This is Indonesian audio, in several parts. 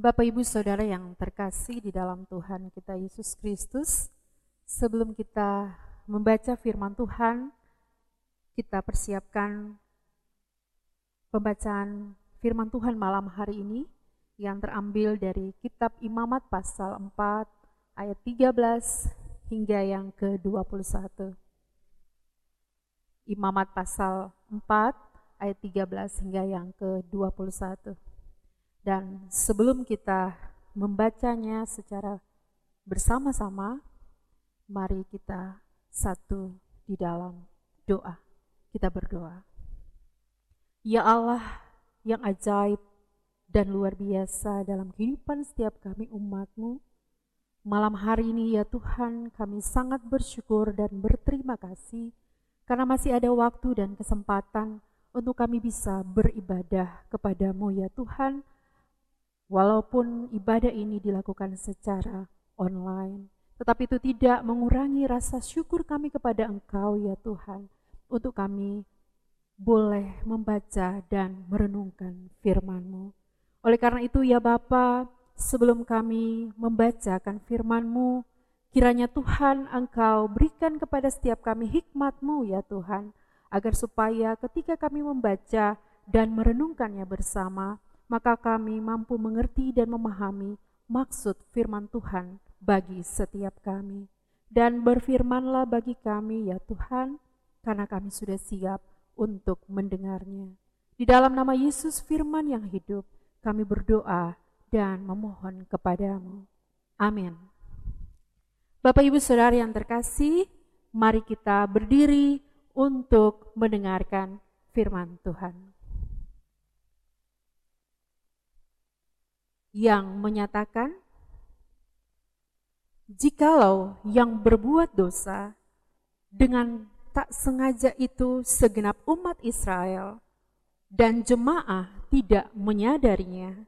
Bapak Ibu Saudara yang terkasih di dalam Tuhan kita Yesus Kristus, sebelum kita membaca firman Tuhan, kita persiapkan pembacaan firman Tuhan malam hari ini yang terambil dari kitab Imamat pasal 4 ayat 13 hingga yang ke-21. Imamat pasal 4 ayat 13 hingga yang ke-21. Dan sebelum kita membacanya secara bersama-sama, mari kita satu di dalam doa. Kita berdoa. Ya Allah yang ajaib dan luar biasa dalam kehidupan setiap kami umatmu, malam hari ini ya Tuhan kami sangat bersyukur dan berterima kasih karena masih ada waktu dan kesempatan untuk kami bisa beribadah kepadamu ya Tuhan, Walaupun ibadah ini dilakukan secara online, tetapi itu tidak mengurangi rasa syukur kami kepada Engkau ya Tuhan, untuk kami boleh membaca dan merenungkan firman-Mu. Oleh karena itu ya Bapa, sebelum kami membacakan firman-Mu, kiranya Tuhan Engkau berikan kepada setiap kami hikmat-Mu ya Tuhan, agar supaya ketika kami membaca dan merenungkannya bersama, maka kami mampu mengerti dan memahami maksud firman Tuhan bagi setiap kami. Dan berfirmanlah bagi kami ya Tuhan, karena kami sudah siap untuk mendengarnya. Di dalam nama Yesus firman yang hidup, kami berdoa dan memohon kepadamu. Amin. Bapak Ibu Saudara yang terkasih, mari kita berdiri untuk mendengarkan firman Tuhan. Yang menyatakan, "Jikalau yang berbuat dosa dengan tak sengaja itu segenap umat Israel dan jemaah tidak menyadarinya,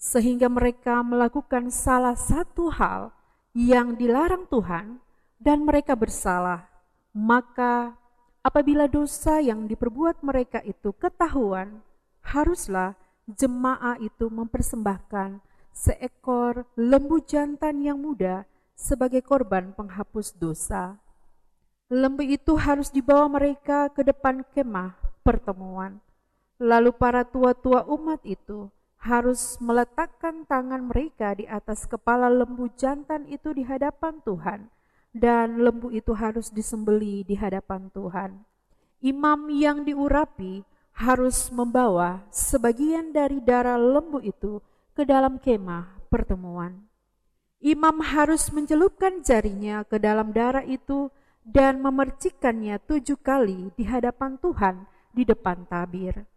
sehingga mereka melakukan salah satu hal yang dilarang Tuhan dan mereka bersalah, maka apabila dosa yang diperbuat mereka itu ketahuan, haruslah jemaah itu mempersembahkan seekor lembu jantan yang muda sebagai korban penghapus dosa. Lembu itu harus dibawa mereka ke depan kemah pertemuan. Lalu para tua-tua umat itu harus meletakkan tangan mereka di atas kepala lembu jantan itu di hadapan Tuhan dan lembu itu harus disembeli di hadapan Tuhan. Imam yang diurapi harus membawa sebagian dari darah lembu itu ke dalam kemah pertemuan. Imam harus mencelupkan jarinya ke dalam darah itu dan memercikannya tujuh kali di hadapan Tuhan di depan tabir.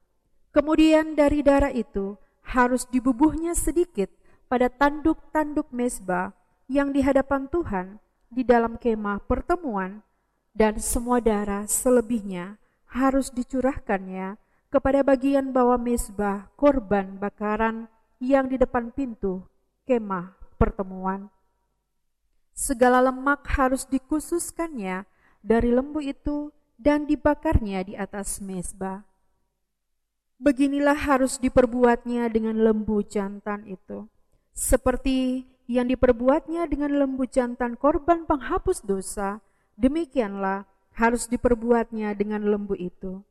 Kemudian dari darah itu harus dibubuhnya sedikit pada tanduk-tanduk mesbah yang di hadapan Tuhan di dalam kemah pertemuan dan semua darah selebihnya harus dicurahkannya kepada bagian bawah mesbah korban bakaran yang di depan pintu kemah pertemuan. Segala lemak harus dikhususkannya dari lembu itu dan dibakarnya di atas mesbah. Beginilah harus diperbuatnya dengan lembu jantan itu, seperti yang diperbuatnya dengan lembu jantan korban penghapus dosa, demikianlah harus diperbuatnya dengan lembu itu.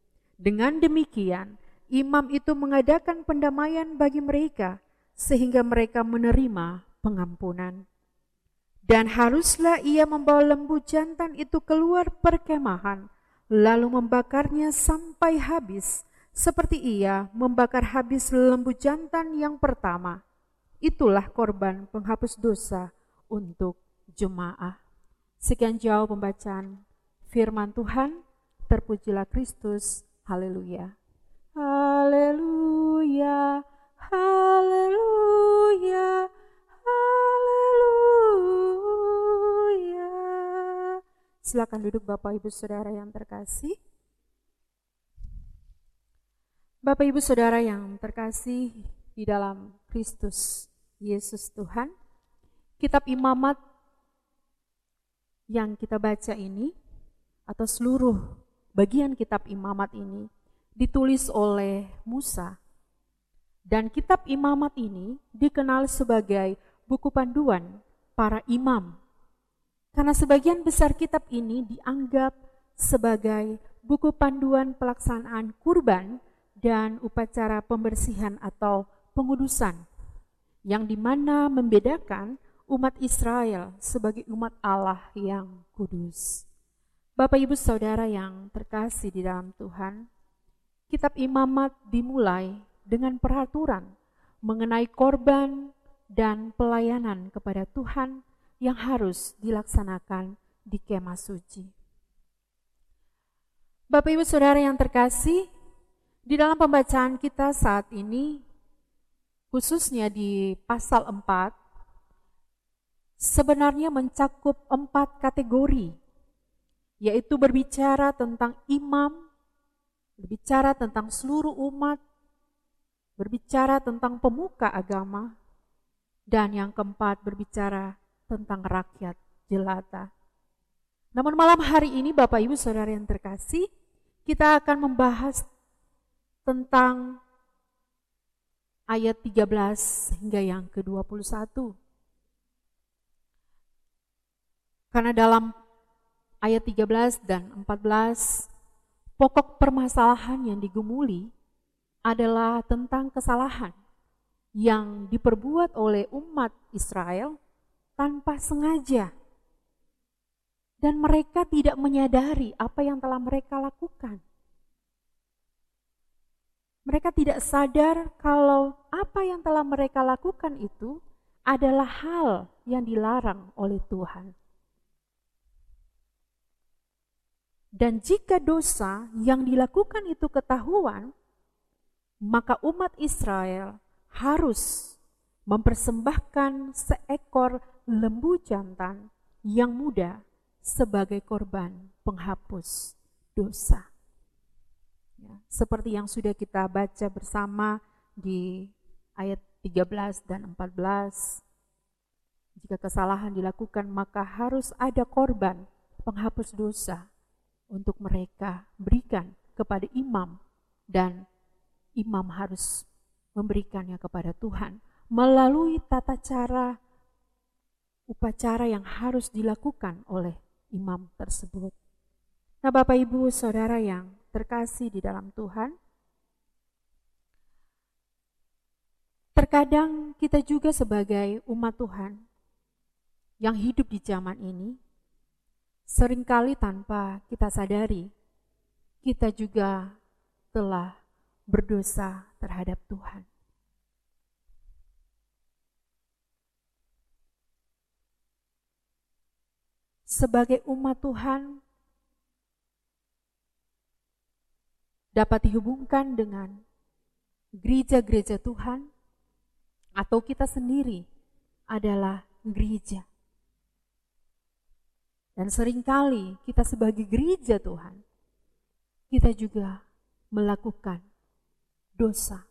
Dengan demikian, imam itu mengadakan pendamaian bagi mereka sehingga mereka menerima pengampunan. Dan haruslah ia membawa lembu jantan itu keluar perkemahan, lalu membakarnya sampai habis, seperti ia membakar habis lembu jantan yang pertama. Itulah korban penghapus dosa untuk jemaah. Sekian jauh pembacaan firman Tuhan. Terpujilah Kristus. Haleluya. Haleluya. Haleluya. Haleluya. Silakan duduk Bapak Ibu Saudara yang terkasih. Bapak Ibu Saudara yang terkasih di dalam Kristus Yesus Tuhan, kitab Imamat yang kita baca ini atau seluruh bagian kitab imamat ini ditulis oleh Musa. Dan kitab imamat ini dikenal sebagai buku panduan para imam. Karena sebagian besar kitab ini dianggap sebagai buku panduan pelaksanaan kurban dan upacara pembersihan atau pengudusan yang di mana membedakan umat Israel sebagai umat Allah yang kudus. Bapak Ibu Saudara yang terkasih di dalam Tuhan, kitab imamat dimulai dengan peraturan mengenai korban dan pelayanan kepada Tuhan yang harus dilaksanakan di kemah suci. Bapak Ibu Saudara yang terkasih, di dalam pembacaan kita saat ini khususnya di pasal 4, sebenarnya mencakup empat kategori, yaitu berbicara tentang imam, berbicara tentang seluruh umat, berbicara tentang pemuka agama, dan yang keempat berbicara tentang rakyat jelata. Namun malam hari ini Bapak Ibu Saudara yang terkasih, kita akan membahas tentang ayat 13 hingga yang ke-21. Karena dalam ayat 13 dan 14, pokok permasalahan yang digumuli adalah tentang kesalahan yang diperbuat oleh umat Israel tanpa sengaja. Dan mereka tidak menyadari apa yang telah mereka lakukan. Mereka tidak sadar kalau apa yang telah mereka lakukan itu adalah hal yang dilarang oleh Tuhan. Dan jika dosa yang dilakukan itu ketahuan, maka umat Israel harus mempersembahkan seekor lembu jantan yang muda sebagai korban penghapus dosa. Ya, seperti yang sudah kita baca bersama di ayat 13 dan 14. Jika kesalahan dilakukan maka harus ada korban penghapus dosa untuk mereka berikan kepada imam dan imam harus memberikannya kepada Tuhan melalui tata cara upacara yang harus dilakukan oleh imam tersebut. Nah, Bapak Ibu, Saudara yang terkasih di dalam Tuhan. Terkadang kita juga sebagai umat Tuhan yang hidup di zaman ini, sering kali tanpa kita sadari, kita juga telah berdosa terhadap Tuhan. Sebagai umat Tuhan, dapat dihubungkan dengan gereja-gereja Tuhan atau kita sendiri adalah gereja. Dan sering kali kita sebagai gereja Tuhan, kita juga melakukan dosa.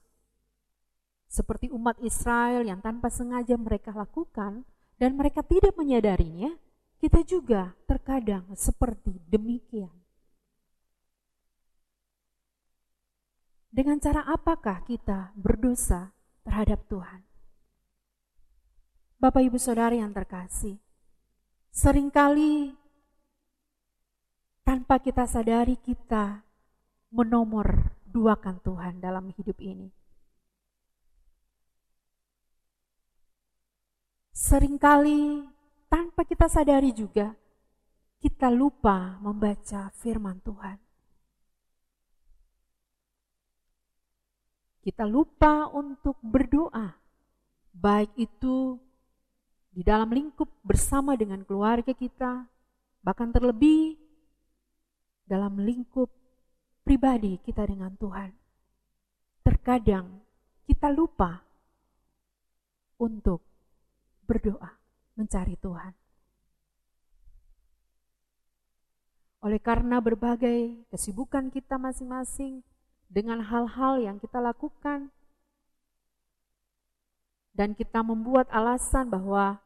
Seperti umat Israel yang tanpa sengaja mereka lakukan dan mereka tidak menyadarinya, kita juga terkadang seperti demikian. Dengan cara apakah kita berdosa terhadap Tuhan? Bapak Ibu Saudara yang terkasih, sering kali tanpa kita sadari kita menomor duakan Tuhan dalam hidup ini. Seringkali tanpa kita sadari juga kita lupa membaca firman Tuhan. kita lupa untuk berdoa, baik itu di dalam lingkup bersama dengan keluarga kita, bahkan terlebih dalam lingkup pribadi kita dengan Tuhan. Terkadang kita lupa untuk berdoa, mencari Tuhan. Oleh karena berbagai kesibukan kita masing-masing, dengan hal-hal yang kita lakukan, dan kita membuat alasan bahwa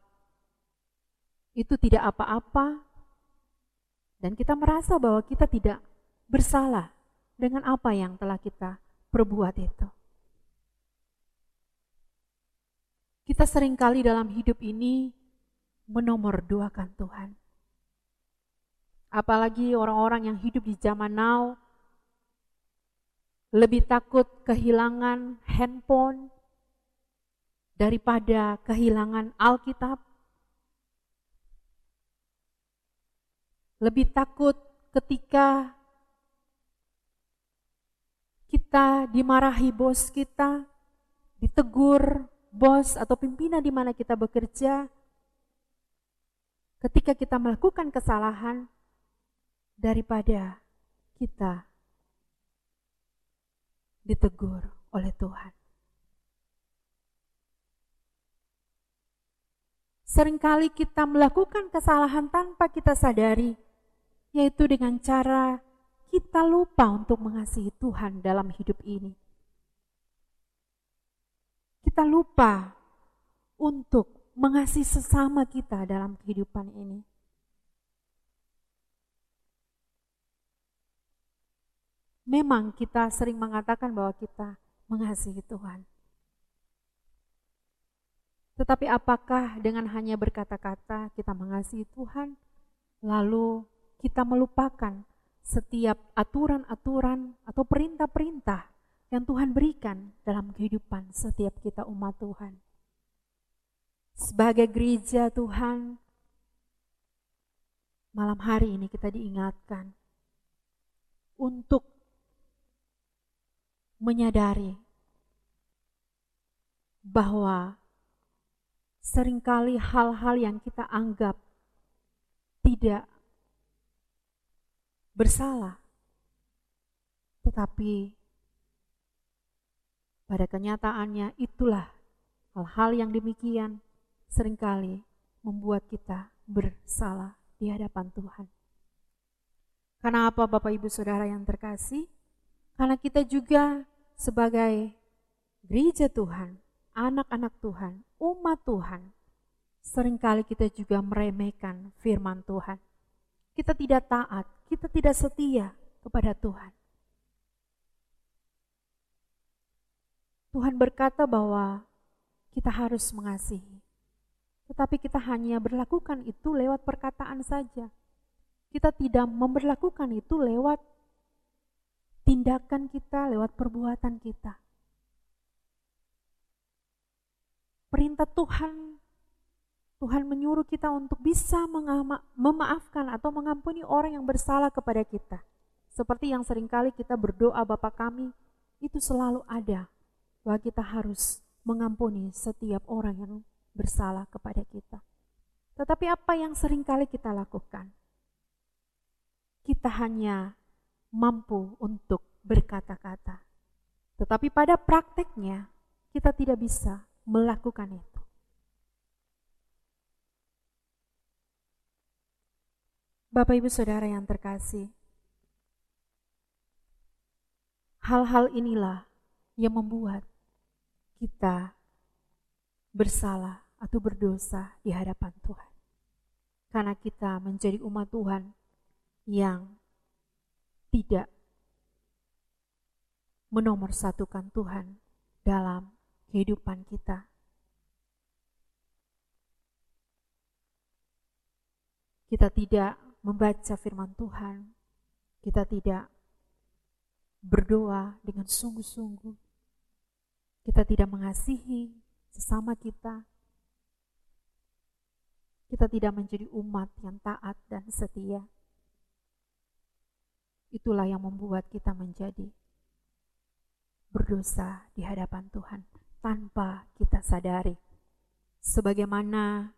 itu tidak apa-apa, dan kita merasa bahwa kita tidak bersalah dengan apa yang telah kita perbuat itu. Kita sering kali dalam hidup ini menomorduakan Tuhan. Apalagi orang-orang yang hidup di zaman now lebih takut kehilangan handphone daripada kehilangan Alkitab. Lebih takut ketika kita dimarahi bos kita, ditegur bos atau pimpinan di mana kita bekerja, ketika kita melakukan kesalahan, daripada kita ditegur oleh Tuhan. Seringkali kita melakukan kesalahan tanpa kita sadari, yaitu dengan cara kita lupa untuk mengasihi Tuhan dalam hidup ini. Kita lupa untuk mengasihi sesama kita dalam kehidupan ini. Memang kita sering mengatakan bahwa kita mengasihi Tuhan. Tetapi apakah dengan hanya berkata-kata kita mengasihi Tuhan, lalu kita melupakan setiap aturan-aturan atau perintah-perintah yang Tuhan berikan dalam kehidupan setiap kita umat Tuhan. Sebagai gereja Tuhan, malam hari ini kita diingatkan untuk menyadari bahwa sering kali hal-hal yang kita anggap tidak bersalah, tetapi pada kenyataannya itulah hal-hal yang demikian sering kali membuat kita bersalah di hadapan Tuhan. Karena apa Bapak Ibu Saudara yang terkasih? Karena kita juga sebagai gereja Tuhan, anak-anak Tuhan, umat Tuhan, sering kali kita juga meremehkan firman Tuhan. Kita tidak taat, kita tidak setia kepada Tuhan. Tuhan berkata bahwa kita harus mengasihi. Tetapi kita hanya berlakukan itu lewat perkataan saja. Kita tidak memperlakukan itu lewat tindakan kita, lewat perbuatan kita. Perintah Tuhan, Tuhan menyuruh kita untuk bisa memaafkan atau mengampuni orang yang bersalah kepada kita. Seperti yang sering kali kita berdoa Bapa kami, itu selalu ada bahwa kita harus mengampuni setiap orang yang bersalah kepada kita. Tetapi apa yang sering kali kita lakukan? Kita hanya mampu untuk berkata-kata. Tetapi pada prakteknya kita tidak bisa melakukan itu. Bapak Ibu Saudara yang terkasih, hal-hal inilah yang membuat kita bersalah atau berdosa di hadapan Tuhan. Karena kita menjadi umat Tuhan yang tidak menomorsatukan Tuhan dalam kehidupan kita. Kita tidak membaca firman Tuhan, kita tidak berdoa dengan sungguh-sungguh, kita tidak mengasihi sesama kita, kita tidak menjadi umat yang taat dan setia. Itulah yang membuat kita menjadi berdosa di hadapan Tuhan tanpa kita sadari. Sebagaimana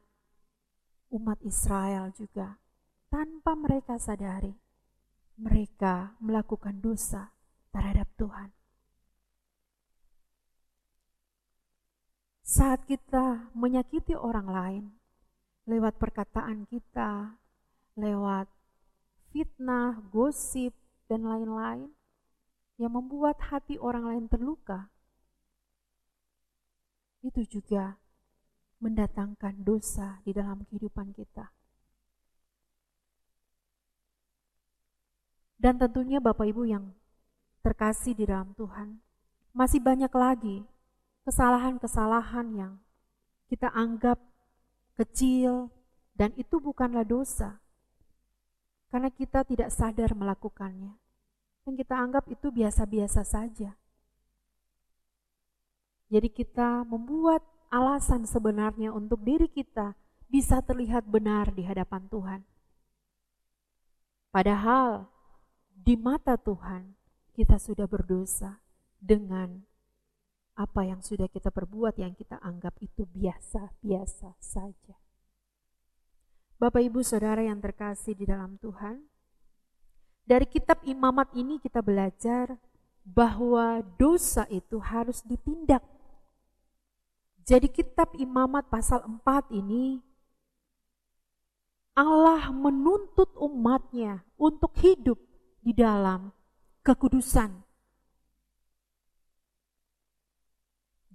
umat Israel juga tanpa mereka sadari, mereka melakukan dosa terhadap Tuhan. Saat kita menyakiti orang lain lewat perkataan kita, lewat fitnah, gosip, dan lain-lain yang membuat hati orang lain terluka, itu juga mendatangkan dosa di dalam kehidupan kita. Dan tentunya Bapak Ibu yang terkasih di dalam Tuhan, masih banyak lagi kesalahan-kesalahan yang kita anggap kecil dan itu bukanlah dosa. Karena kita tidak sadar melakukannya. Dan kita anggap itu biasa-biasa saja. Jadi kita membuat alasan sebenarnya untuk diri kita bisa terlihat benar di hadapan Tuhan. Padahal di mata Tuhan kita sudah berdosa dengan apa yang sudah kita perbuat yang kita anggap itu biasa-biasa saja. Bapak Ibu Saudara yang terkasih di dalam Tuhan, dari kitab imamat ini kita belajar bahwa dosa itu harus ditindak jadi kitab imamat pasal 4 ini Allah menuntut umatnya untuk hidup di dalam kekudusan.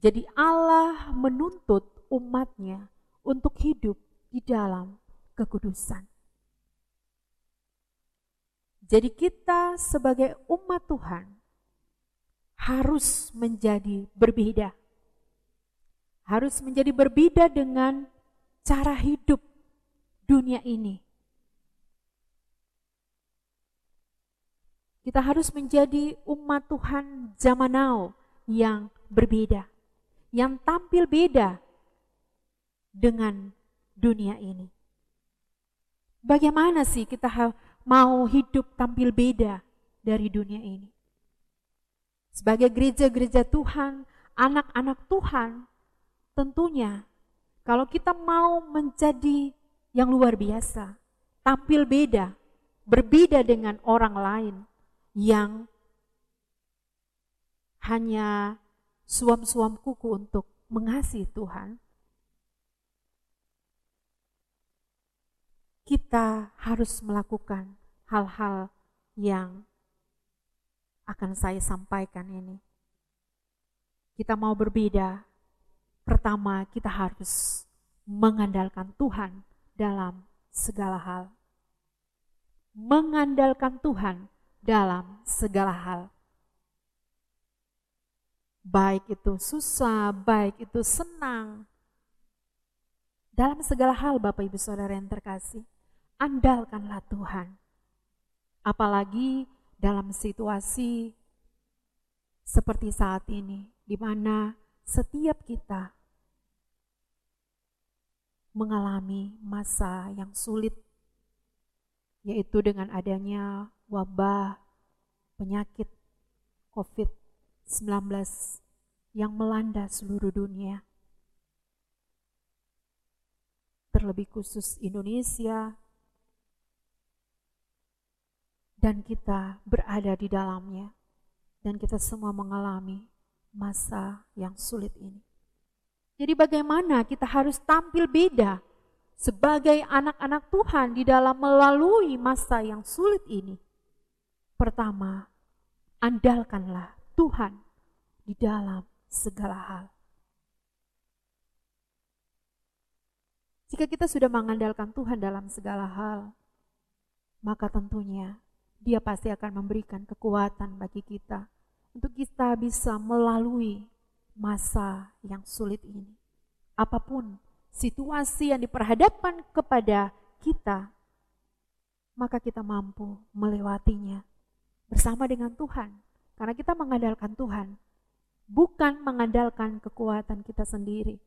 Jadi Allah menuntut umatnya untuk hidup di dalam kekudusan. Jadi kita sebagai umat Tuhan harus menjadi berbeda harus menjadi berbeda dengan cara hidup dunia ini. Kita harus menjadi umat Tuhan zaman now yang berbeda, yang tampil beda dengan dunia ini. Bagaimana sih kita mau hidup tampil beda dari dunia ini? Sebagai gereja-gereja Tuhan, anak-anak Tuhan, Tentunya, kalau kita mau menjadi yang luar biasa, tampil beda, berbeda dengan orang lain yang hanya suam-suam kuku untuk mengasihi Tuhan, kita harus melakukan hal-hal yang akan saya sampaikan ini. Kita mau berbeda, Pertama, kita harus mengandalkan Tuhan dalam segala hal. Mengandalkan Tuhan dalam segala hal. Baik itu susah, baik itu senang. Dalam segala hal Bapak Ibu Saudara yang terkasih, andalkanlah Tuhan. Apalagi dalam situasi seperti saat ini, di mana setiap kita mengalami masa yang sulit, yaitu dengan adanya wabah penyakit COVID-19 yang melanda seluruh dunia. Terlebih khusus Indonesia, dan kita berada di dalamnya, dan kita semua mengalami masa yang sulit ini. Jadi bagaimana kita harus tampil beda sebagai anak-anak Tuhan di dalam melalui masa yang sulit ini. Pertama, andalkanlah Tuhan di dalam segala hal. Jika kita sudah mengandalkan Tuhan dalam segala hal, maka tentunya Dia pasti akan memberikan kekuatan bagi kita untuk kita bisa melalui masa yang sulit ini. Apa pun situasi yang diperhadapkan kepada kita, maka kita mampu melewatinya bersama dengan Tuhan. Karena kita mengandalkan Tuhan, bukan mengandalkan kekuatan kita sendiri.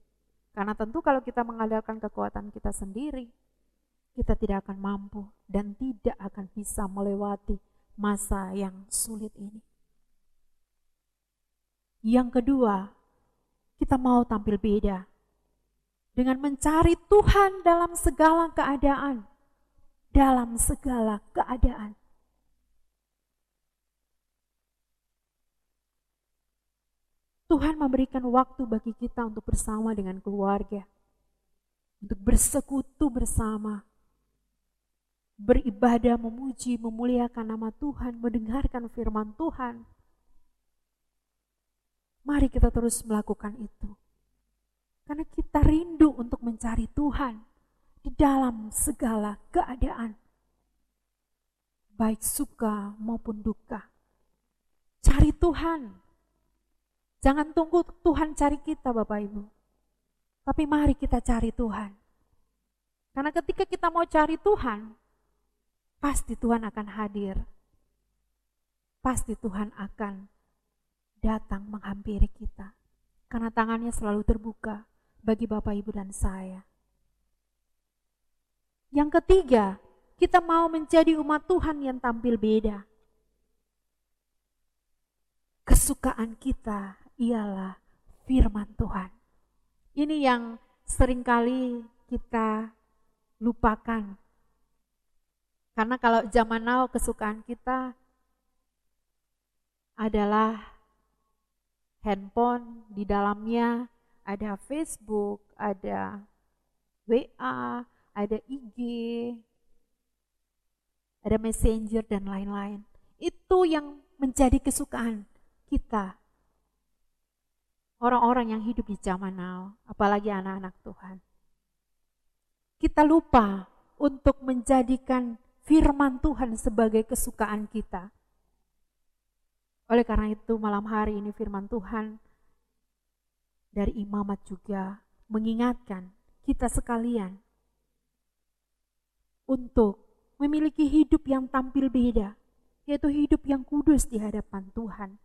Karena tentu kalau kita mengandalkan kekuatan kita sendiri, kita tidak akan mampu dan tidak akan bisa melewati masa yang sulit ini. Yang kedua, kita mau tampil beda dengan mencari Tuhan dalam segala keadaan. Dalam segala keadaan. Tuhan memberikan waktu bagi kita untuk bersama dengan keluarga, untuk bersekutu bersama, beribadah, memuji, memuliakan nama Tuhan, mendengarkan firman Tuhan, Mari kita terus melakukan itu. Karena kita rindu untuk mencari Tuhan di dalam segala keadaan. Baik suka maupun duka. Cari Tuhan. Jangan tunggu Tuhan cari kita Bapak Ibu. Tapi mari kita cari Tuhan. Karena ketika kita mau cari Tuhan, pasti Tuhan akan hadir. Pasti Tuhan akan datang menghampiri kita. Karena tangannya selalu terbuka bagi Bapak, Ibu, dan saya. Yang ketiga, kita mau menjadi umat Tuhan yang tampil beda. Kesukaan kita ialah firman Tuhan. Ini yang sering kali kita lupakan. Karena kalau zaman now kesukaan kita adalah handphone, di dalamnya ada Facebook, ada WA, ada IG, ada Messenger dan lain-lain. Itu yang menjadi kesukaan kita. Orang-orang yang hidup di zaman now, apalagi anak-anak Tuhan. Kita lupa untuk menjadikan firman Tuhan sebagai kesukaan kita. Oleh karena itu malam hari ini firman Tuhan dari imamat juga mengingatkan kita sekalian untuk memiliki hidup yang tampil beda, yaitu hidup yang kudus di hadapan Tuhan.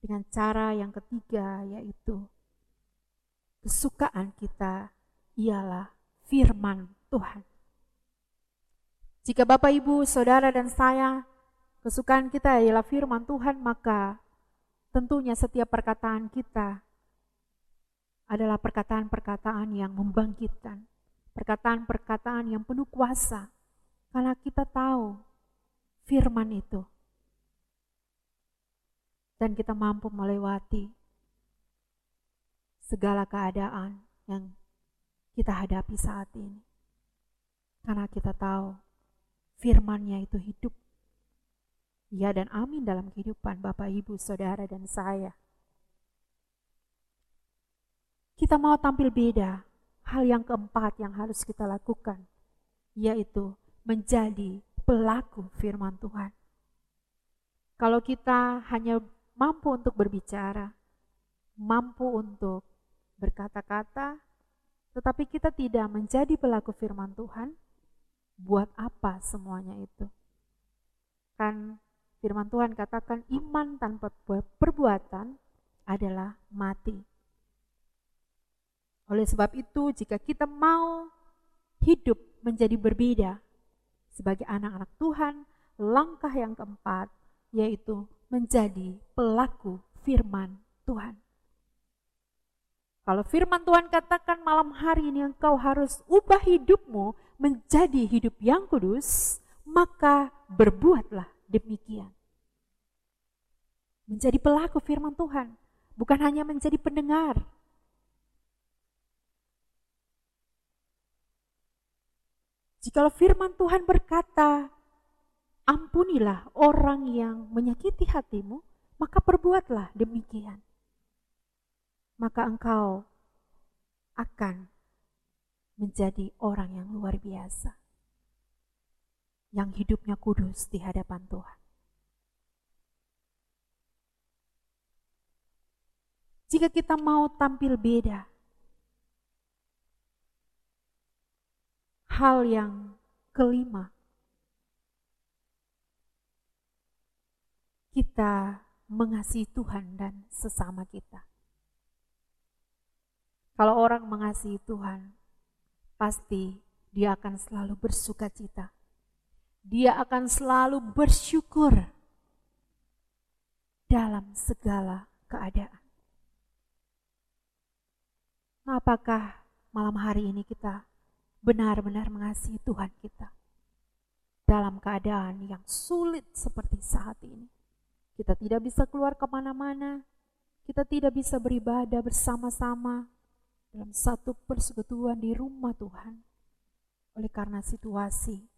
Dengan cara yang ketiga yaitu kesukaan kita ialah firman Tuhan. Jika Bapak, Ibu, Saudara, dan saya kesukaan kita ialah firman Tuhan, maka tentunya setiap perkataan kita adalah perkataan-perkataan yang membangkitkan, perkataan-perkataan yang penuh kuasa, karena kita tahu firman itu. Dan kita mampu melewati segala keadaan yang kita hadapi saat ini. Karena kita tahu firmannya itu hidup Ya dan amin dalam kehidupan Bapak, Ibu, Saudara, dan saya. Kita mau tampil beda. Hal yang keempat yang harus kita lakukan, yaitu menjadi pelaku firman Tuhan. Kalau kita hanya mampu untuk berbicara, mampu untuk berkata-kata, tetapi kita tidak menjadi pelaku firman Tuhan, buat apa semuanya itu? Kan Firman Tuhan katakan iman tanpa perbuatan adalah mati. Oleh sebab itu, jika kita mau hidup menjadi berbeda sebagai anak-anak Tuhan, langkah yang keempat yaitu menjadi pelaku firman Tuhan. Kalau firman Tuhan katakan malam hari ini engkau harus ubah hidupmu menjadi hidup yang kudus, maka berbuatlah demikian. Menjadi pelaku firman Tuhan, bukan hanya menjadi pendengar. Jikalau firman Tuhan berkata, ampunilah orang yang menyakiti hatimu, maka perbuatlah demikian. Maka engkau akan menjadi orang yang luar biasa yang hidupnya kudus di hadapan Tuhan. Jika kita mau tampil beda, hal yang kelima, kita mengasihi Tuhan dan sesama kita. Kalau orang mengasihi Tuhan, pasti dia akan selalu bersuka cita dia akan selalu bersyukur dalam segala keadaan. Apakah malam hari ini kita benar-benar mengasihi Tuhan kita dalam keadaan yang sulit seperti saat ini? Kita tidak bisa keluar ke mana-mana, kita tidak bisa beribadah bersama-sama dalam satu persekutuan di rumah Tuhan oleh karena situasi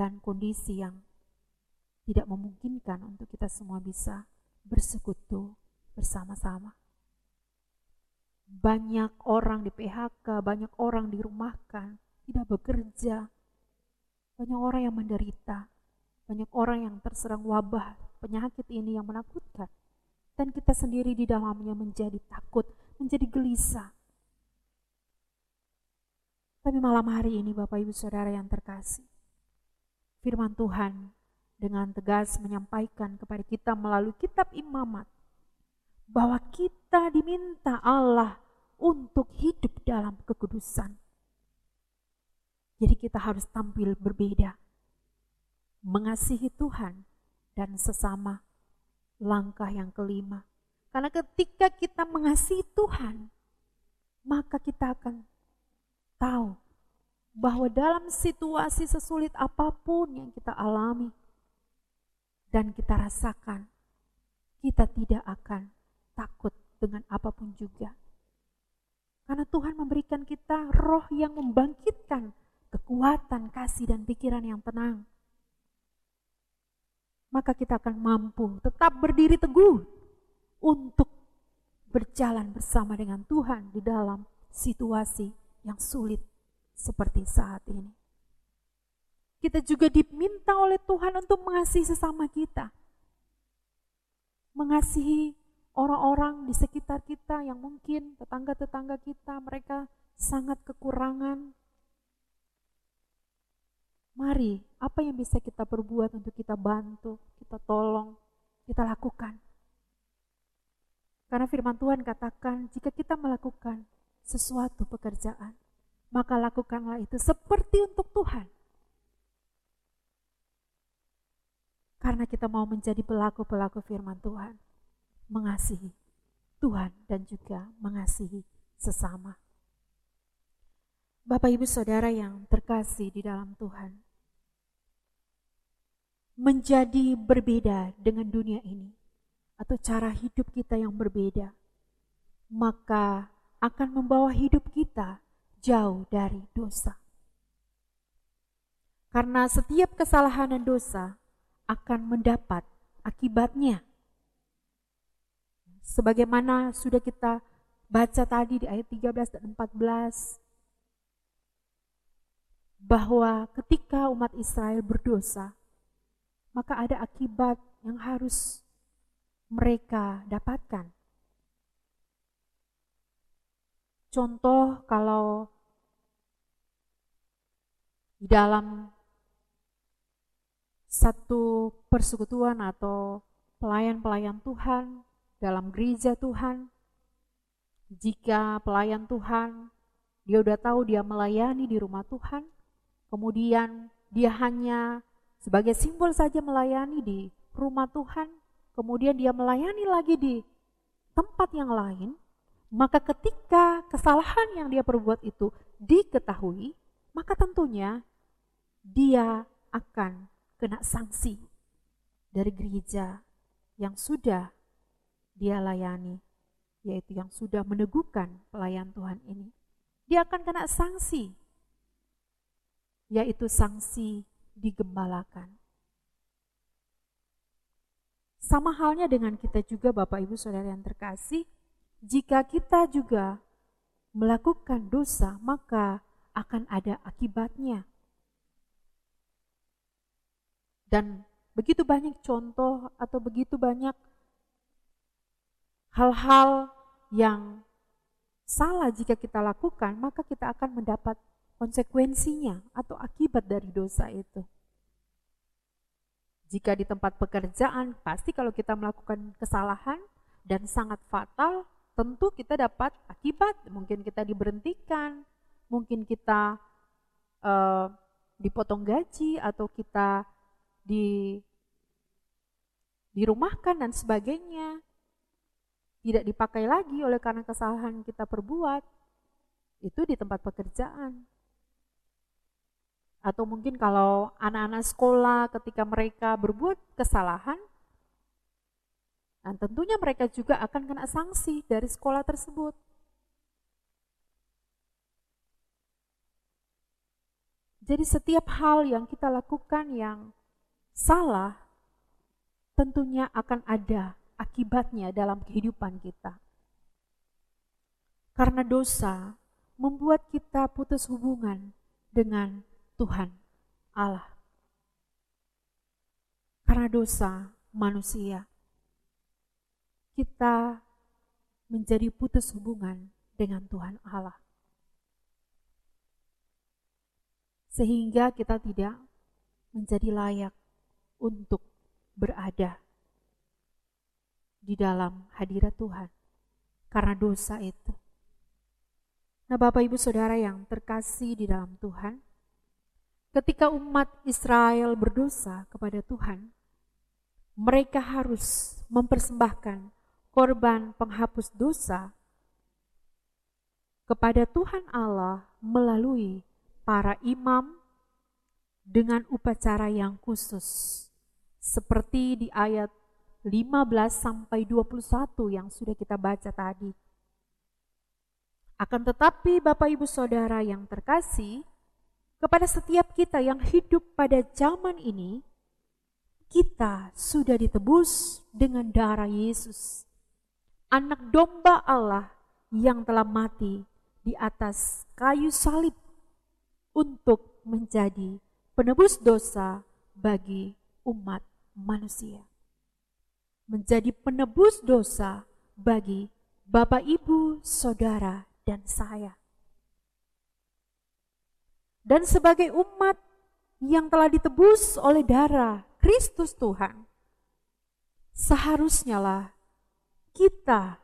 dan kondisi yang tidak memungkinkan untuk kita semua bisa bersekutu bersama-sama. Banyak orang di PHK, banyak orang dirumahkan, tidak bekerja, banyak orang yang menderita, banyak orang yang terserang wabah penyakit ini yang menakutkan. Dan kita sendiri di dalamnya menjadi takut, menjadi gelisah. Tapi malam hari ini Bapak Ibu Saudara yang terkasih, firman Tuhan dengan tegas menyampaikan kepada kita melalui kitab imamat bahwa kita diminta Allah untuk hidup dalam kekudusan. Jadi kita harus tampil berbeda, mengasihi Tuhan dan sesama. Langkah yang kelima, karena ketika kita mengasihi Tuhan, maka kita akan tahu bahwa dalam situasi sesulit apa pun yang kita alami dan kita rasakan, kita tidak akan takut dengan apa pun juga. Karena Tuhan memberikan kita roh yang membangkitkan kekuatan, kasih, dan pikiran yang tenang maka kita akan mampu tetap berdiri teguh untuk berjalan bersama dengan Tuhan di dalam situasi yang sulit seperti saat ini. Kita juga diminta oleh Tuhan untuk mengasihi sesama kita. Mengasihi orang-orang di sekitar kita yang mungkin tetangga-tetangga kita mereka sangat kekurangan Mari, apa yang bisa kita perbuat untuk kita bantu, kita tolong, kita lakukan. Karena firman Tuhan katakan, jika kita melakukan sesuatu pekerjaan, maka lakukanlah itu seperti untuk Tuhan. Karena kita mau menjadi pelaku-pelaku firman Tuhan, mengasihi Tuhan dan juga mengasihi sesama. Bapak Ibu Saudara yang terkasih di dalam Tuhan, menjadi berbeda dengan dunia ini, atau cara hidup kita yang berbeda, maka akan membawa hidup kita jauh dari dosa. Karena setiap kesalahan dan dosa akan mendapat akibatnya. Sebagaimana sudah kita baca tadi di ayat 13 dan 14, bahwa ketika umat Israel berdosa, maka ada akibat yang harus mereka dapatkan. Contoh kalau di dalam satu persekutuan atau pelayan-pelayan Tuhan dalam gereja Tuhan, jika pelayan Tuhan dia udah tahu dia melayani di rumah Tuhan, kemudian dia hanya sebagai simbol saja melayani di rumah Tuhan, kemudian dia melayani lagi di tempat yang lain, maka ketika kesalahan yang dia perbuat itu diketahui, maka tentunya dia akan kena sanksi dari gereja yang sudah dia layani, yaitu yang sudah meneguhkan pelayan Tuhan ini. Dia akan kena sanksi, yaitu sanksi digembalakan. Sama halnya dengan kita juga Bapak Ibu Saudara yang terkasih, jika kita juga melakukan dosa, maka akan ada akibatnya. Dan begitu banyak contoh atau begitu banyak hal-hal yang salah jika kita lakukan, maka kita akan mendapat konsekuensinya atau akibat dari dosa itu. Jika di tempat pekerjaan, pasti kalau kita melakukan kesalahan dan sangat fatal, tentu kita dapat akibat. Mungkin kita diberhentikan, mungkin kita uh, dipotong gaji, atau kita di dirumahkan dan sebagainya. Tidak dipakai lagi oleh karena kesalahan kita perbuat. Itu di tempat pekerjaan. Atau mungkin kalau anak-anak sekolah ketika mereka berbuat kesalahan, dan tentunya mereka juga akan kena sanksi dari sekolah tersebut. Jadi setiap hal yang kita lakukan yang salah, tentunya akan ada akibatnya dalam kehidupan kita. Karena dosa membuat kita putus hubungan dengan Tuhan Allah. Karena dosa manusia, kita menjadi putus hubungan dengan Tuhan Allah. sehingga kita tidak menjadi layak untuk berada di dalam hadirat Tuhan karena dosa itu. Nah, Bapak Ibu Saudara yang terkasih di dalam Tuhan, ketika umat Israel berdosa kepada Tuhan, mereka harus mempersembahkan korban penghapus dosa kepada Tuhan Allah melalui para imam dengan upacara yang khusus. Seperti di ayat 15 sampai 21 yang sudah kita baca tadi. Akan tetapi Bapak Ibu Saudara yang terkasih, kepada setiap kita yang hidup pada zaman ini, kita sudah ditebus dengan darah Yesus, anak domba Allah yang telah mati di atas kayu salib untuk menjadi penebus dosa bagi umat manusia. Menjadi penebus dosa bagi Bapak, Ibu, Saudara, dan saya. Dan sebagai umat yang telah ditebus oleh darah Kristus Tuhan, seharusnya lah kita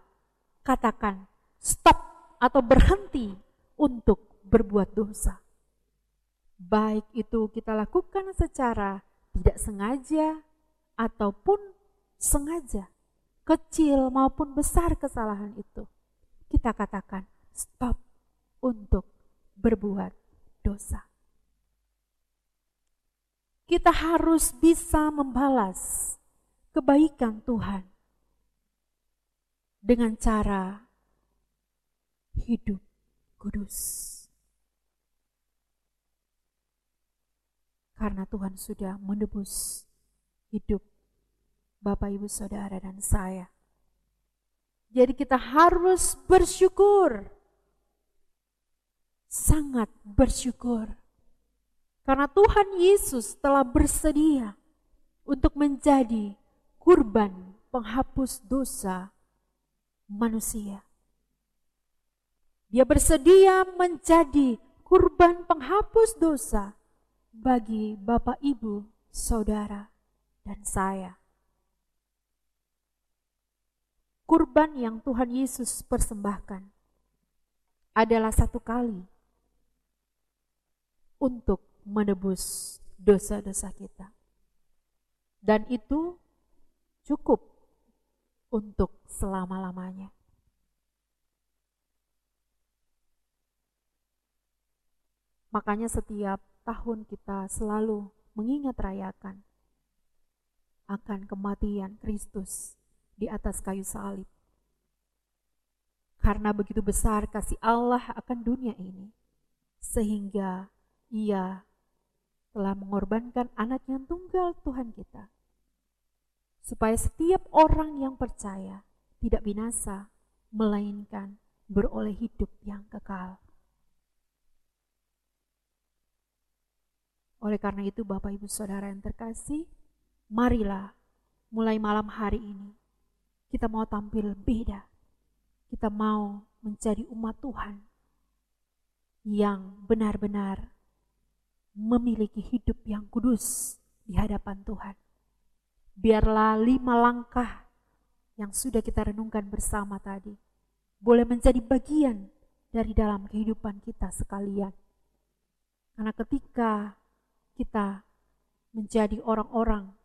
katakan stop atau berhenti untuk berbuat dosa. Baik itu kita lakukan secara tidak sengaja ataupun sengaja, kecil maupun besar kesalahan itu. Kita katakan, stop untuk berbuat dosa. Kita harus bisa membalas kebaikan Tuhan dengan cara hidup kudus. Karena Tuhan sudah menebus hidup Bapak, Ibu, Saudara, dan saya. Jadi kita harus bersyukur sangat bersyukur karena Tuhan Yesus telah bersedia untuk menjadi kurban penghapus dosa manusia. Dia bersedia menjadi kurban penghapus dosa bagi Bapak, Ibu, Saudara, dan saya. Kurban yang Tuhan Yesus persembahkan adalah satu kali untuk menebus dosa-dosa kita. Dan itu cukup untuk selama-lamanya. Makanya setiap tahun kita selalu mengingat rayakan akan kematian Kristus di atas kayu salib. Karena begitu besar kasih Allah akan dunia ini, sehingga ia telah mengorbankan anak yang tunggal Tuhan kita. Supaya setiap orang yang percaya tidak binasa, melainkan beroleh hidup yang kekal. Oleh karena itu Bapak Ibu Saudara yang terkasih, marilah mulai malam hari ini kita mau tampil beda. Kita mau menjadi umat Tuhan yang benar-benar memiliki hidup yang kudus di hadapan Tuhan. Biarlah lima langkah yang sudah kita renungkan bersama tadi boleh menjadi bagian dari dalam kehidupan kita sekalian. Karena ketika kita menjadi orang-orang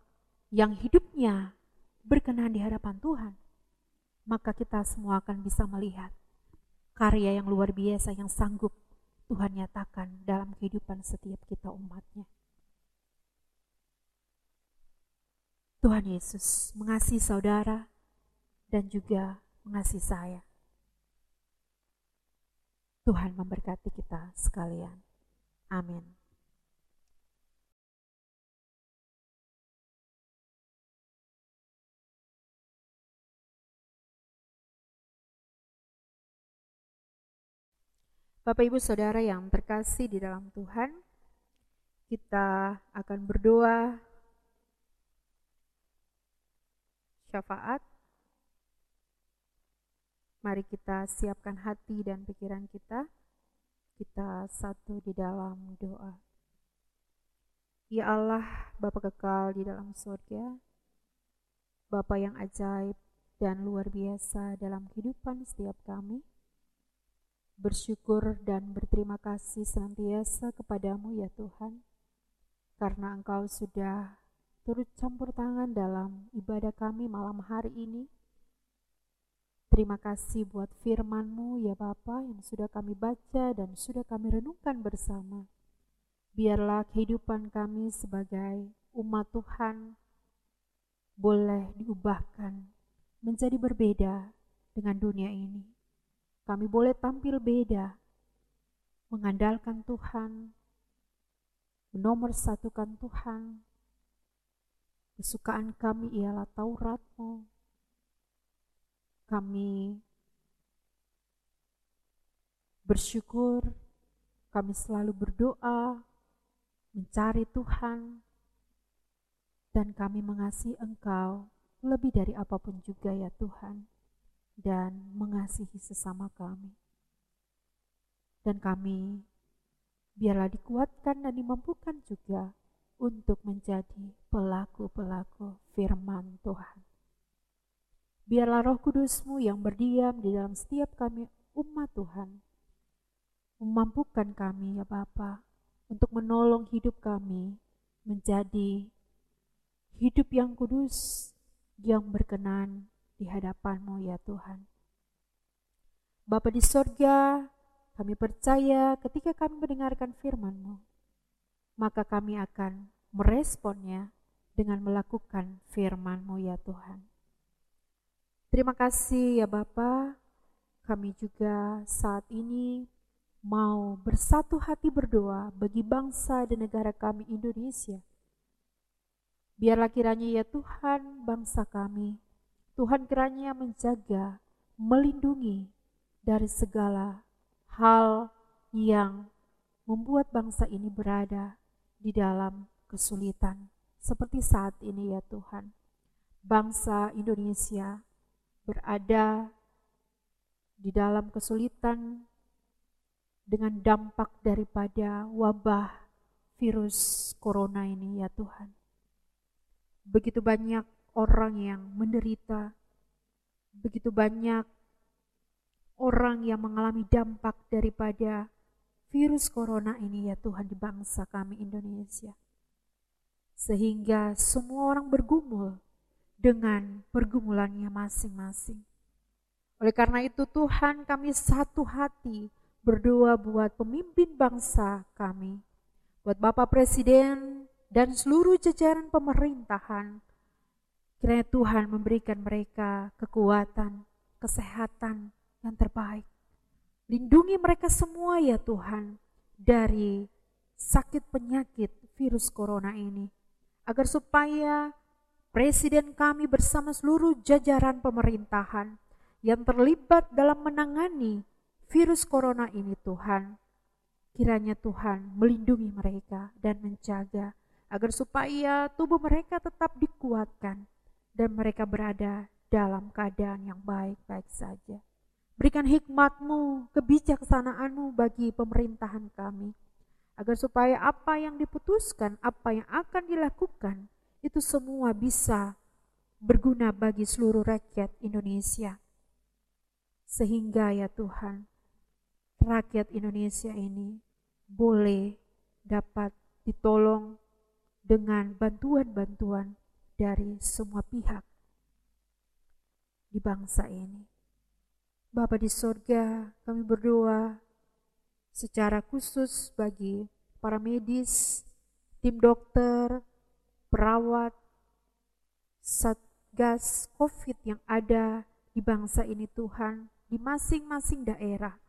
yang hidupnya berkenan di hadapan Tuhan, maka kita semua akan bisa melihat karya yang luar biasa yang sanggup Tuhan nyatakan dalam kehidupan setiap kita umatnya. Tuhan Yesus mengasihi saudara dan juga mengasihi saya. Tuhan memberkati kita sekalian. Amin. Bapak Ibu Saudara yang terkasih di dalam Tuhan, kita akan berdoa syafaat. Mari kita siapkan hati dan pikiran kita. Kita satu di dalam doa. Ya Allah, Bapa kekal di dalam surga, Bapa yang ajaib dan luar biasa dalam kehidupan setiap kami. Bersyukur dan berterima kasih senantiasa kepadamu ya Tuhan, karena Engkau sudah turut campur tangan dalam ibadah kami malam hari ini. Terima kasih buat firman-Mu ya Bapa yang sudah kami baca dan sudah kami renungkan bersama. Biarlah kehidupan kami sebagai umat Tuhan boleh diubahkan menjadi berbeda dengan dunia ini. Kami boleh tampil beda, mengandalkan Tuhan, menomor satukan Tuhan. Kesukaan kami ialah Tauratmu. Kami bersyukur, kami selalu berdoa, mencari Tuhan, dan kami mengasihi Engkau lebih dari apa pun juga ya Tuhan, dan mengasihi sesama kami. Dan kami biarlah dikuatkan dan dimampukan juga untuk menjadi pelaku-pelaku firman Tuhan. Biarlah roh kudusmu yang berdiam di dalam setiap kami umat Tuhan, memampukan kami ya Bapak untuk menolong hidup kami menjadi hidup yang kudus, yang berkenan di hadapanmu ya Tuhan. Bapa di sorga, kami percaya ketika kami mendengarkan firman-Mu, maka kami akan meresponnya dengan melakukan firman-Mu ya Tuhan. Terima kasih ya Bapa, kami juga saat ini mau bersatu hati berdoa bagi bangsa dan negara kami Indonesia. Biarlah kiranya ya Tuhan bangsa kami, Tuhan kiranya menjaga, melindungi dari segala hal yang membuat bangsa ini berada di dalam kesulitan. Seperti saat ini ya Tuhan, bangsa Indonesia berada di dalam kesulitan dengan dampak daripada wabah virus corona ini ya Tuhan. Begitu banyak orang yang menderita, begitu banyak orang yang mengalami dampak daripada virus corona ini ya Tuhan di bangsa kami Indonesia. Sehingga semua orang bergumul dengan pergumulannya masing-masing. Oleh karena itu Tuhan kami satu hati berdoa buat pemimpin bangsa kami, buat Bapak Presiden dan seluruh jajaran pemerintahan. Kiranya Tuhan memberikan mereka kekuatan, kesehatan yang terbaik. Lindungi mereka semua ya Tuhan dari sakit penyakit virus corona ini. Agar supaya Presiden kami bersama seluruh jajaran pemerintahan yang terlibat dalam menangani virus corona ini Tuhan. Kiranya Tuhan melindungi mereka dan menjaga agar supaya tubuh mereka tetap dikuatkan dan mereka berada dalam keadaan yang baik-baik saja. Berikan hikmatmu, kebijaksanaanmu bagi pemerintahan kami, agar supaya apa yang diputuskan, apa yang akan dilakukan, itu semua bisa berguna bagi seluruh rakyat Indonesia. Sehingga ya Tuhan, rakyat Indonesia ini boleh dapat ditolong dengan bantuan-bantuan dari semua pihak di bangsa ini. Bapa di sorga, kami berdoa secara khusus bagi para medis, tim dokter, perawat, satgas COVID yang ada di bangsa ini Tuhan, di masing-masing daerah.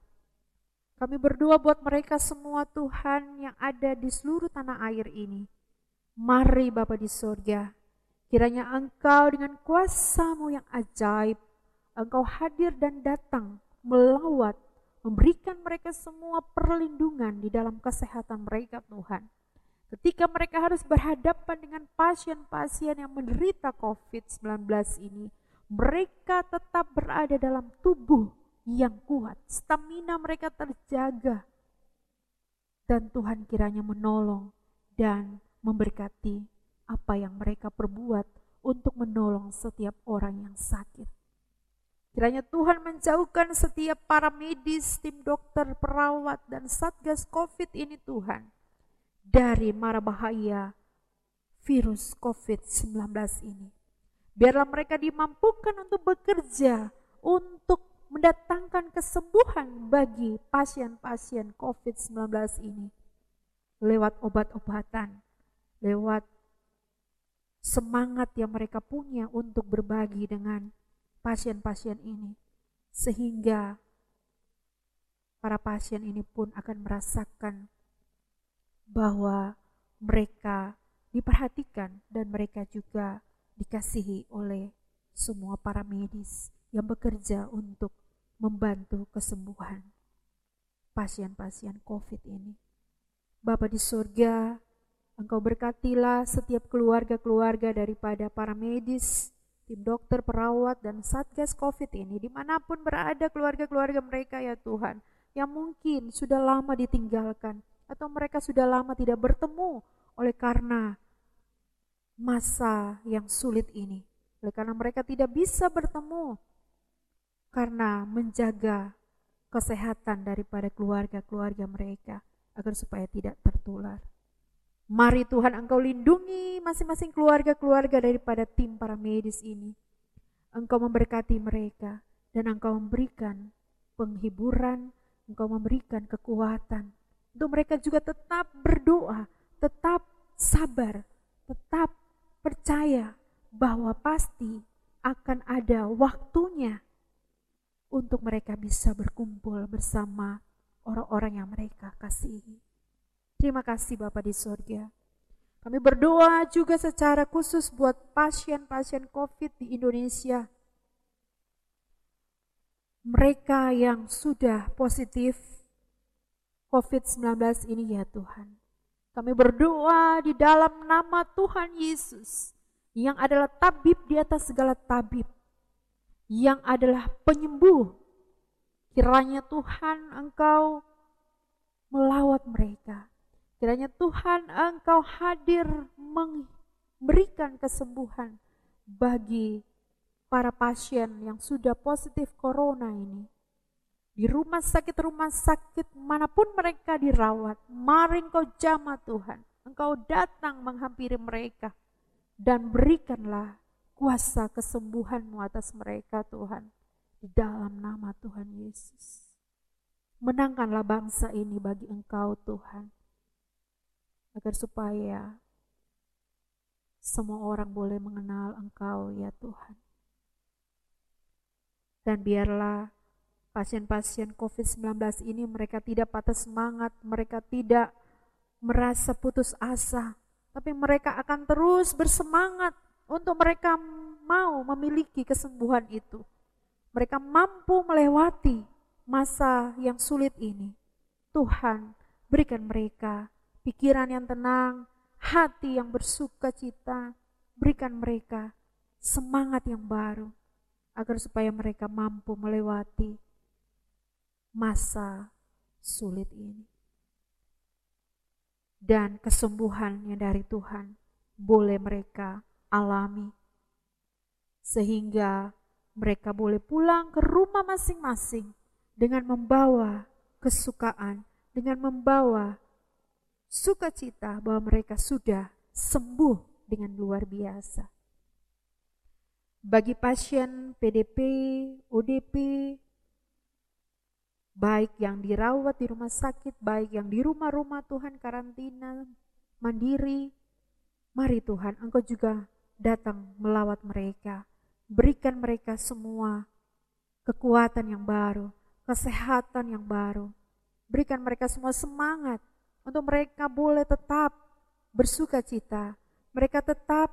Kami berdoa buat mereka semua Tuhan yang ada di seluruh tanah air ini. Mari Bapa di sorga, kiranya Engkau dengan kuasamu yang ajaib, Engkau hadir dan datang melawat, memberikan mereka semua perlindungan di dalam kesehatan mereka Tuhan. Ketika mereka harus berhadapan dengan pasien-pasien yang menderita COVID-19 ini, mereka tetap berada dalam tubuh yang kuat, stamina mereka terjaga. Dan Tuhan kiranya menolong dan memberkati apa yang mereka perbuat untuk menolong setiap orang yang sakit. Kiranya Tuhan menjauhkan setiap para medis, tim dokter, perawat, dan satgas COVID ini Tuhan dari mara bahaya virus COVID-19 ini. Biarlah mereka dimampukan untuk bekerja, untuk mendatangkan kesembuhan bagi pasien-pasien COVID-19 ini. Lewat obat-obatan, lewat semangat yang mereka punya untuk berbagi dengan pasien-pasien ini, sehingga para pasien ini pun akan merasakan bahwa mereka diperhatikan dan mereka juga dikasihi oleh semua para medis yang bekerja untuk membantu kesembuhan pasien-pasien COVID ini. Bapa di surga, Engkau berkatilah setiap keluarga-keluarga daripada para medis, tim dokter, perawat, dan satgas COVID ini, di mana pun berada keluarga-keluarga mereka ya Tuhan, yang mungkin sudah lama ditinggalkan, atau mereka sudah lama tidak bertemu oleh karena masa yang sulit ini. Oleh karena mereka tidak bisa bertemu, karena menjaga kesehatan daripada keluarga-keluarga mereka, agar supaya tidak tertular. Mari Tuhan Engkau lindungi masing-masing keluarga-keluarga daripada tim para medis ini. Engkau memberkati mereka dan Engkau memberikan penghiburan, Engkau memberikan kekuatan untuk mereka juga tetap berdoa, tetap sabar, tetap percaya bahwa pasti akan ada waktunya untuk mereka bisa berkumpul bersama orang-orang yang mereka kasihi. Terima kasih Bapak di surga. Kami berdoa juga secara khusus buat pasien-pasien COVID di Indonesia. Mereka yang sudah positif COVID-19 ini ya Tuhan. Kami berdoa di dalam nama Tuhan Yesus yang adalah tabib di atas segala tabib. Yang adalah penyembuh. Kiranya Tuhan engkau melawat mereka Kiranya Tuhan Engkau hadir memberikan kesembuhan bagi para pasien yang sudah positif corona ini. Di rumah sakit-rumah sakit mana pun mereka dirawat, mari Engkau jamah Tuhan. Engkau datang menghampiri mereka dan berikanlah kuasa kesembuhan atas mereka Tuhan. Di dalam nama Tuhan Yesus. Menangkanlah bangsa ini bagi Engkau Tuhan agar supaya semua orang boleh mengenal Engkau ya Tuhan. Dan biarlah pasien-pasien COVID-19 ini mereka tidak patah semangat, mereka tidak merasa putus asa, tapi mereka akan terus bersemangat untuk mereka mau memiliki kesembuhan itu. Mereka mampu melewati masa yang sulit ini. Tuhan, berikan mereka pikiran yang tenang, hati yang bersuka cita, berikan mereka semangat yang baru agar supaya mereka mampu melewati masa sulit ini. Dan kesembuhan yang dari Tuhan boleh mereka alami sehingga mereka boleh pulang ke rumah masing-masing dengan membawa kesukaan, dengan membawa sukacita bahwa mereka sudah sembuh dengan luar biasa. Bagi pasien PDP, ODP, baik yang dirawat di rumah sakit, baik yang di rumah-rumah Tuhan karantina, mandiri, mari Tuhan Engkau juga datang melawat mereka. Berikan mereka semua kekuatan yang baru, kesehatan yang baru. Berikan mereka semua semangat untuk mereka boleh tetap bersuka cita. Mereka tetap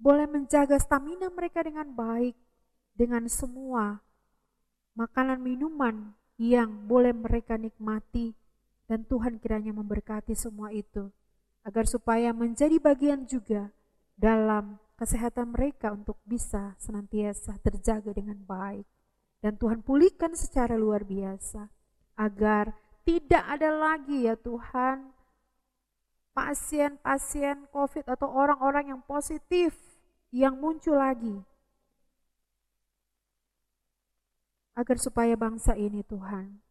boleh menjaga stamina mereka dengan baik, dengan semua makanan minuman yang boleh mereka nikmati, dan Tuhan kiranya memberkati semua itu, agar supaya menjadi bagian juga dalam kesehatan mereka untuk bisa senantiasa terjaga dengan baik. Dan Tuhan pulihkan secara luar biasa, agar tidak ada lagi ya Tuhan pasien-pasien COVID atau orang-orang yang positif yang muncul lagi. Agar supaya bangsa ini Tuhan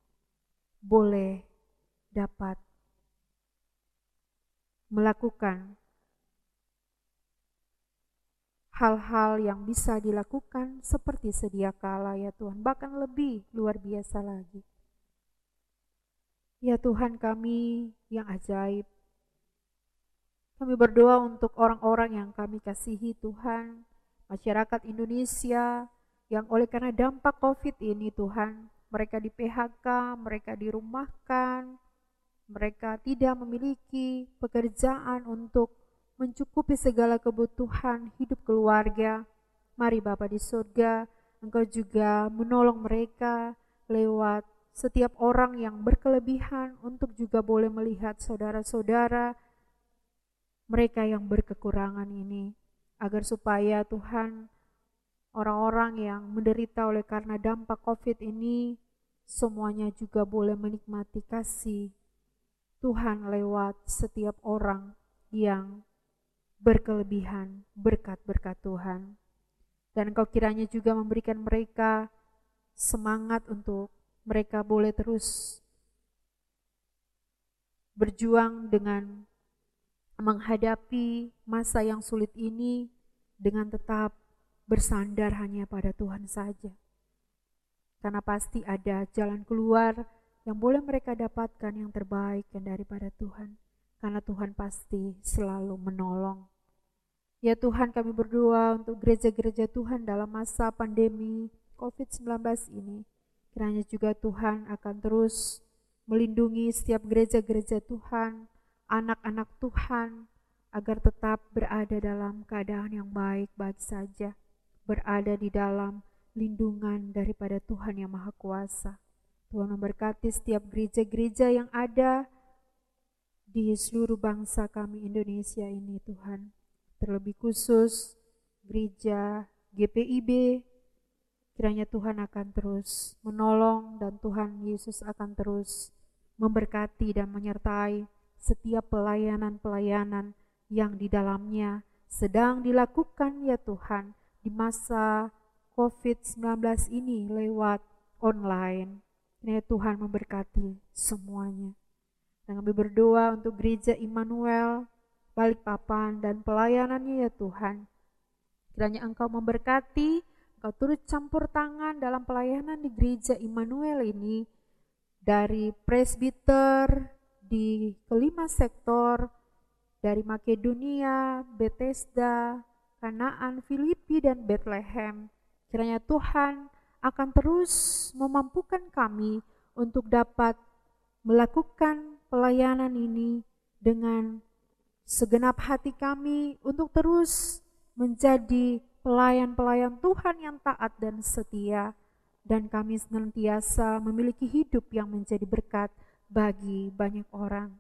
boleh dapat melakukan hal-hal yang bisa dilakukan seperti sedia kala ya Tuhan, bahkan lebih luar biasa lagi. Ya Tuhan kami yang ajaib, kami berdoa untuk orang-orang yang kami kasihi Tuhan, masyarakat Indonesia yang oleh karena dampak COVID ini Tuhan, mereka di PHK, mereka dirumahkan, mereka tidak memiliki pekerjaan untuk mencukupi segala kebutuhan hidup keluarga. Mari Bapa di surga, Engkau juga menolong mereka lewat setiap orang yang berkelebihan untuk juga boleh melihat saudara-saudara mereka yang berkekurangan ini, agar supaya Tuhan orang-orang yang menderita oleh karena dampak COVID ini semuanya juga boleh menikmati kasih Tuhan lewat setiap orang yang berkelebihan berkat-berkat Tuhan. Dan engkau kiranya juga memberikan mereka semangat untuk mereka boleh terus berjuang dengan menghadapi masa yang sulit ini dengan tetap bersandar hanya pada Tuhan saja. Karena pasti ada jalan keluar yang boleh mereka dapatkan yang terbaik yang daripada Tuhan. Karena Tuhan pasti selalu menolong. Ya Tuhan kami berdoa untuk gereja-gereja Tuhan dalam masa pandemi COVID-19 ini. Kiranya juga Tuhan akan terus melindungi setiap gereja-gereja Tuhan anak-anak Tuhan agar tetap berada dalam keadaan yang baik-baik saja, berada di dalam lindungan daripada Tuhan yang Maha Kuasa. Tuhan memberkati setiap gereja-gereja yang ada di seluruh bangsa kami Indonesia ini Tuhan. Terlebih khusus gereja GPIB, kiranya Tuhan akan terus menolong dan Tuhan Yesus akan terus memberkati dan menyertai setiap pelayanan-pelayanan yang di dalamnya sedang dilakukan ya Tuhan di masa COVID-19 ini lewat online. Ya Tuhan memberkati semuanya. Dan kami berdoa untuk gereja Immanuel, Balikpapan dan pelayanannya ya Tuhan. Kiranya Engkau memberkati, Engkau turut campur tangan dalam pelayanan di gereja Immanuel ini dari presbiter, di kelima sektor dari Makedonia, Bethesda, Kanaan, Filipi, dan Bethlehem. Kiranya Tuhan akan terus memampukan kami untuk dapat melakukan pelayanan ini dengan segenap hati kami untuk terus menjadi pelayan-pelayan Tuhan yang taat dan setia dan kami senantiasa memiliki hidup yang menjadi berkat bagi banyak orang.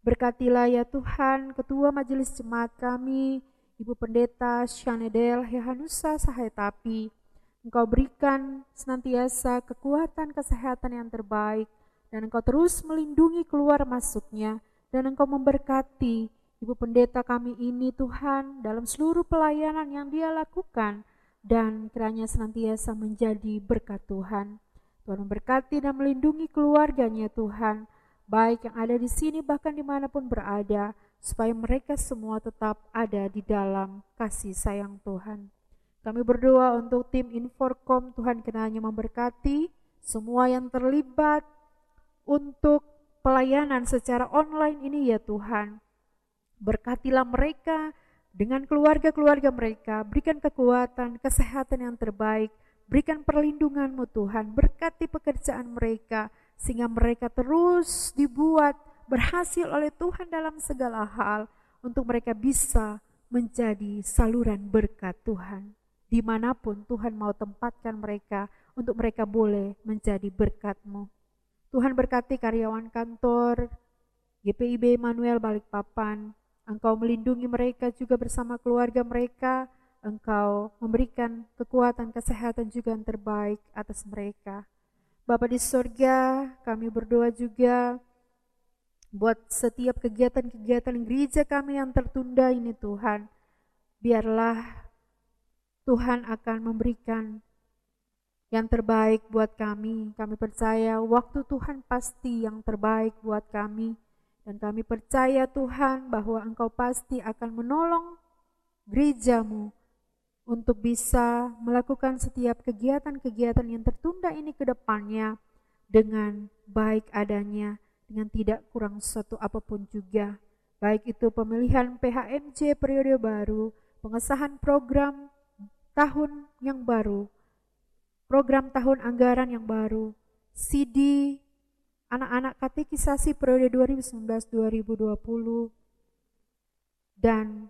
Berkatilah ya Tuhan Ketua Majelis Jemaat kami, Ibu Pendeta Shanedel Hehanusa Sahetapi. Engkau berikan senantiasa kekuatan kesehatan yang terbaik dan Engkau terus melindungi keluar masuknya dan Engkau memberkati Ibu Pendeta kami ini Tuhan dalam seluruh pelayanan yang dia lakukan dan kiranya senantiasa menjadi berkat Tuhan. Tuhan memberkati dan melindungi keluarganya Tuhan, baik yang ada di sini bahkan di mana pun berada, supaya mereka semua tetap ada di dalam kasih sayang Tuhan. Kami berdoa untuk tim Inforkom, Tuhan kenanya memberkati semua yang terlibat untuk pelayanan secara online ini ya Tuhan. Berkatilah mereka dengan keluarga-keluarga mereka, berikan kekuatan, kesehatan yang terbaik, Berikan perlindunganmu Tuhan, berkati pekerjaan mereka, sehingga mereka terus dibuat berhasil oleh Tuhan dalam segala hal, untuk mereka bisa menjadi saluran berkat Tuhan. Di mana pun Tuhan mau tempatkan mereka, untuk mereka boleh menjadi berkatmu. Tuhan berkati karyawan kantor, GPIB Manuel Balikpapan, Engkau melindungi mereka juga bersama keluarga mereka, Engkau memberikan kekuatan kesehatan juga yang terbaik atas mereka. Bapa di surga, kami berdoa juga buat setiap kegiatan-kegiatan gereja kami yang tertunda ini Tuhan. Biarlah Tuhan akan memberikan yang terbaik buat kami. Kami percaya waktu Tuhan pasti yang terbaik buat kami. Dan kami percaya Tuhan bahwa Engkau pasti akan menolong gerejamu untuk bisa melakukan setiap kegiatan-kegiatan yang tertunda ini ke depannya dengan baik adanya dengan tidak kurang satu apa pun juga. Baik itu pemilihan PHMJ periode baru, pengesahan program tahun yang baru, program tahun anggaran yang baru, CD anak-anak katekisasi periode 2019-2020, dan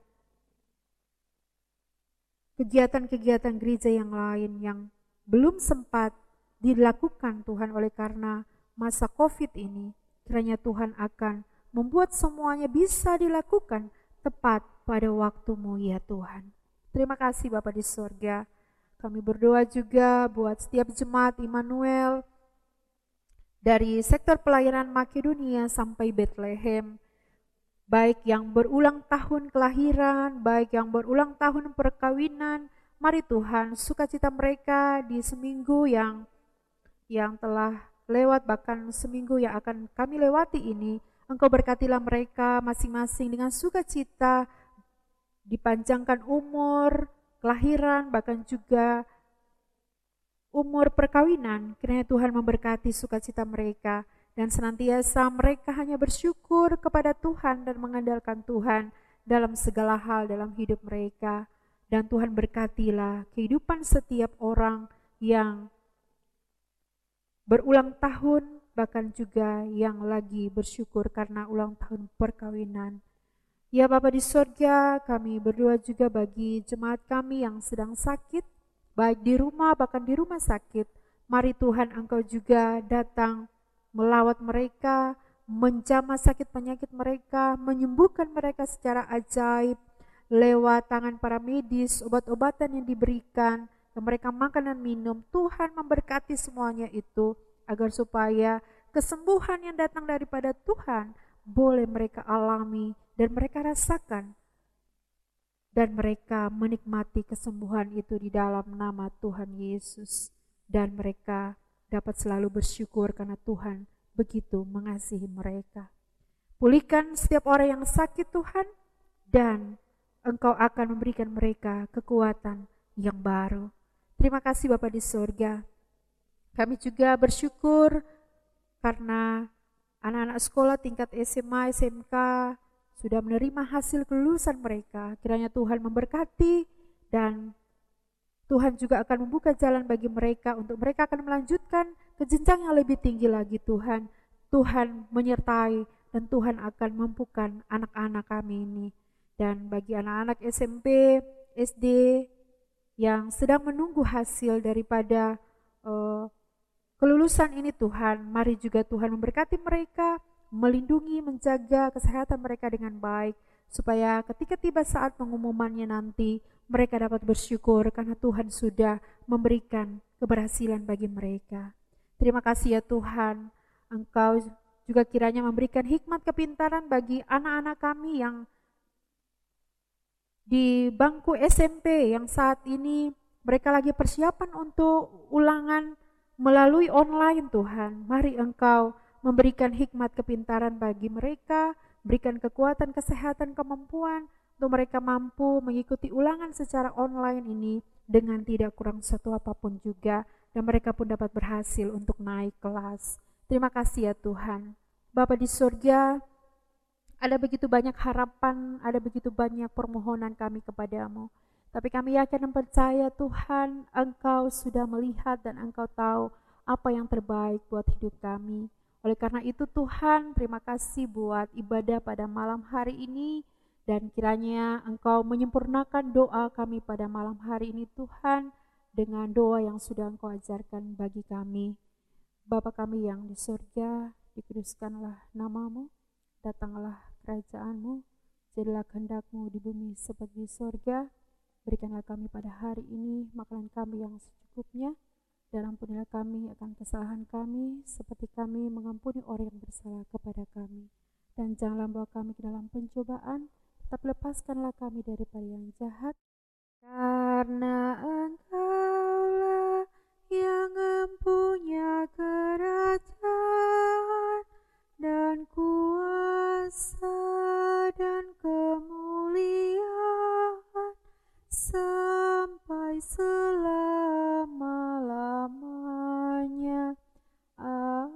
kegiatan-kegiatan gereja yang lain yang belum sempat dilakukan Tuhan oleh karena masa COVID ini. Kiranya Tuhan akan membuat semuanya bisa dilakukan tepat pada waktumu ya Tuhan. Terima kasih Bapak di sorga. Kami berdoa juga buat setiap jemaat Immanuel dari sektor pelayanan Makedonia sampai Bethlehem. Baik yang berulang tahun kelahiran, baik yang berulang tahun perkawinan, mari Tuhan sukacita mereka di seminggu yang yang telah lewat bahkan seminggu yang akan kami lewati ini, Engkau berkatilah mereka masing-masing dengan sukacita, dipanjangkan umur, kelahiran, bahkan juga umur perkawinan. Kiranya Tuhan memberkati sukacita mereka dan senantiasa mereka hanya bersyukur kepada Tuhan dan mengandalkan Tuhan dalam segala hal dalam hidup mereka. Dan Tuhan berkatilah kehidupan setiap orang yang berulang tahun, bahkan juga yang lagi bersyukur karena ulang tahun perkawinan. Ya Bapa di sorga, kami berdoa juga bagi jemaat kami yang sedang sakit, baik di rumah bahkan di rumah sakit. Mari Tuhan Engkau juga datang melawat mereka, menjamah sakit penyakit mereka, menyembuhkan mereka secara ajaib lewat tangan para medis, obat-obatan yang diberikan, yang mereka makan dan minum. Tuhan memberkati semuanya itu agar supaya kesembuhan yang datang daripada Tuhan boleh mereka alami dan mereka rasakan dan mereka menikmati kesembuhan itu di dalam nama Tuhan Yesus dan mereka dapat selalu bersyukur karena Tuhan begitu mengasihi mereka. Pulihkan setiap orang yang sakit Tuhan dan Engkau akan memberikan mereka kekuatan yang baru. Terima kasih Bapak di surga. Kami juga bersyukur karena anak-anak sekolah tingkat SMA, SMK sudah menerima hasil kelulusan mereka. Kiranya Tuhan memberkati dan Tuhan juga akan membuka jalan bagi mereka untuk mereka akan melanjutkan ke jenjang yang lebih tinggi lagi Tuhan. Tuhan menyertai dan Tuhan akan mampukan anak-anak kami ini. Dan bagi anak-anak SMP, SD yang sedang menunggu hasil daripada uh, kelulusan ini Tuhan, mari juga Tuhan memberkati mereka, melindungi, menjaga kesehatan mereka dengan baik, supaya ketika tiba saat pengumumannya nanti, mereka dapat bersyukur karena Tuhan sudah memberikan keberhasilan bagi mereka. Terima kasih ya Tuhan, Engkau juga kiranya memberikan hikmat kepintaran bagi anak-anak kami yang di bangku SMP yang saat ini mereka lagi persiapan untuk ulangan melalui online Tuhan. Mari Engkau memberikan hikmat kepintaran bagi mereka, berikan kekuatan, kesehatan, kemampuan untuk mereka mampu mengikuti ulangan secara online ini dengan tidak kurang satu apa pun juga dan mereka pun dapat berhasil untuk naik kelas. Terima kasih ya Tuhan. Bapa di surga, ada begitu banyak harapan, ada begitu banyak permohonan kami kepadamu. Tapi kami yakin dan percaya Tuhan, Engkau sudah melihat dan Engkau tahu apa yang terbaik buat hidup kami. Oleh karena itu Tuhan, terima kasih buat ibadah pada malam hari ini dan kiranya Engkau menyempurnakan doa kami pada malam hari ini Tuhan dengan doa yang sudah Engkau ajarkan bagi kami. Bapa kami yang di surga, dikuduskanlah namamu, datanglah kerajaanmu, jadilah kehendakmu di bumi seperti di surga. Berikanlah kami pada hari ini makanan kami yang secukupnya, dan ampunilah kami akan kesalahan kami, seperti kami mengampuni orang yang bersalah kepada kami. dan janganlah bawa kami ke dalam pencobaan, tapi lepaskanlah kami daripada yang jahat. Karena Engkaulah yang mempunyai kerajaan dan kuasa dan kemuliaan sampai selama-lamanya. Amin.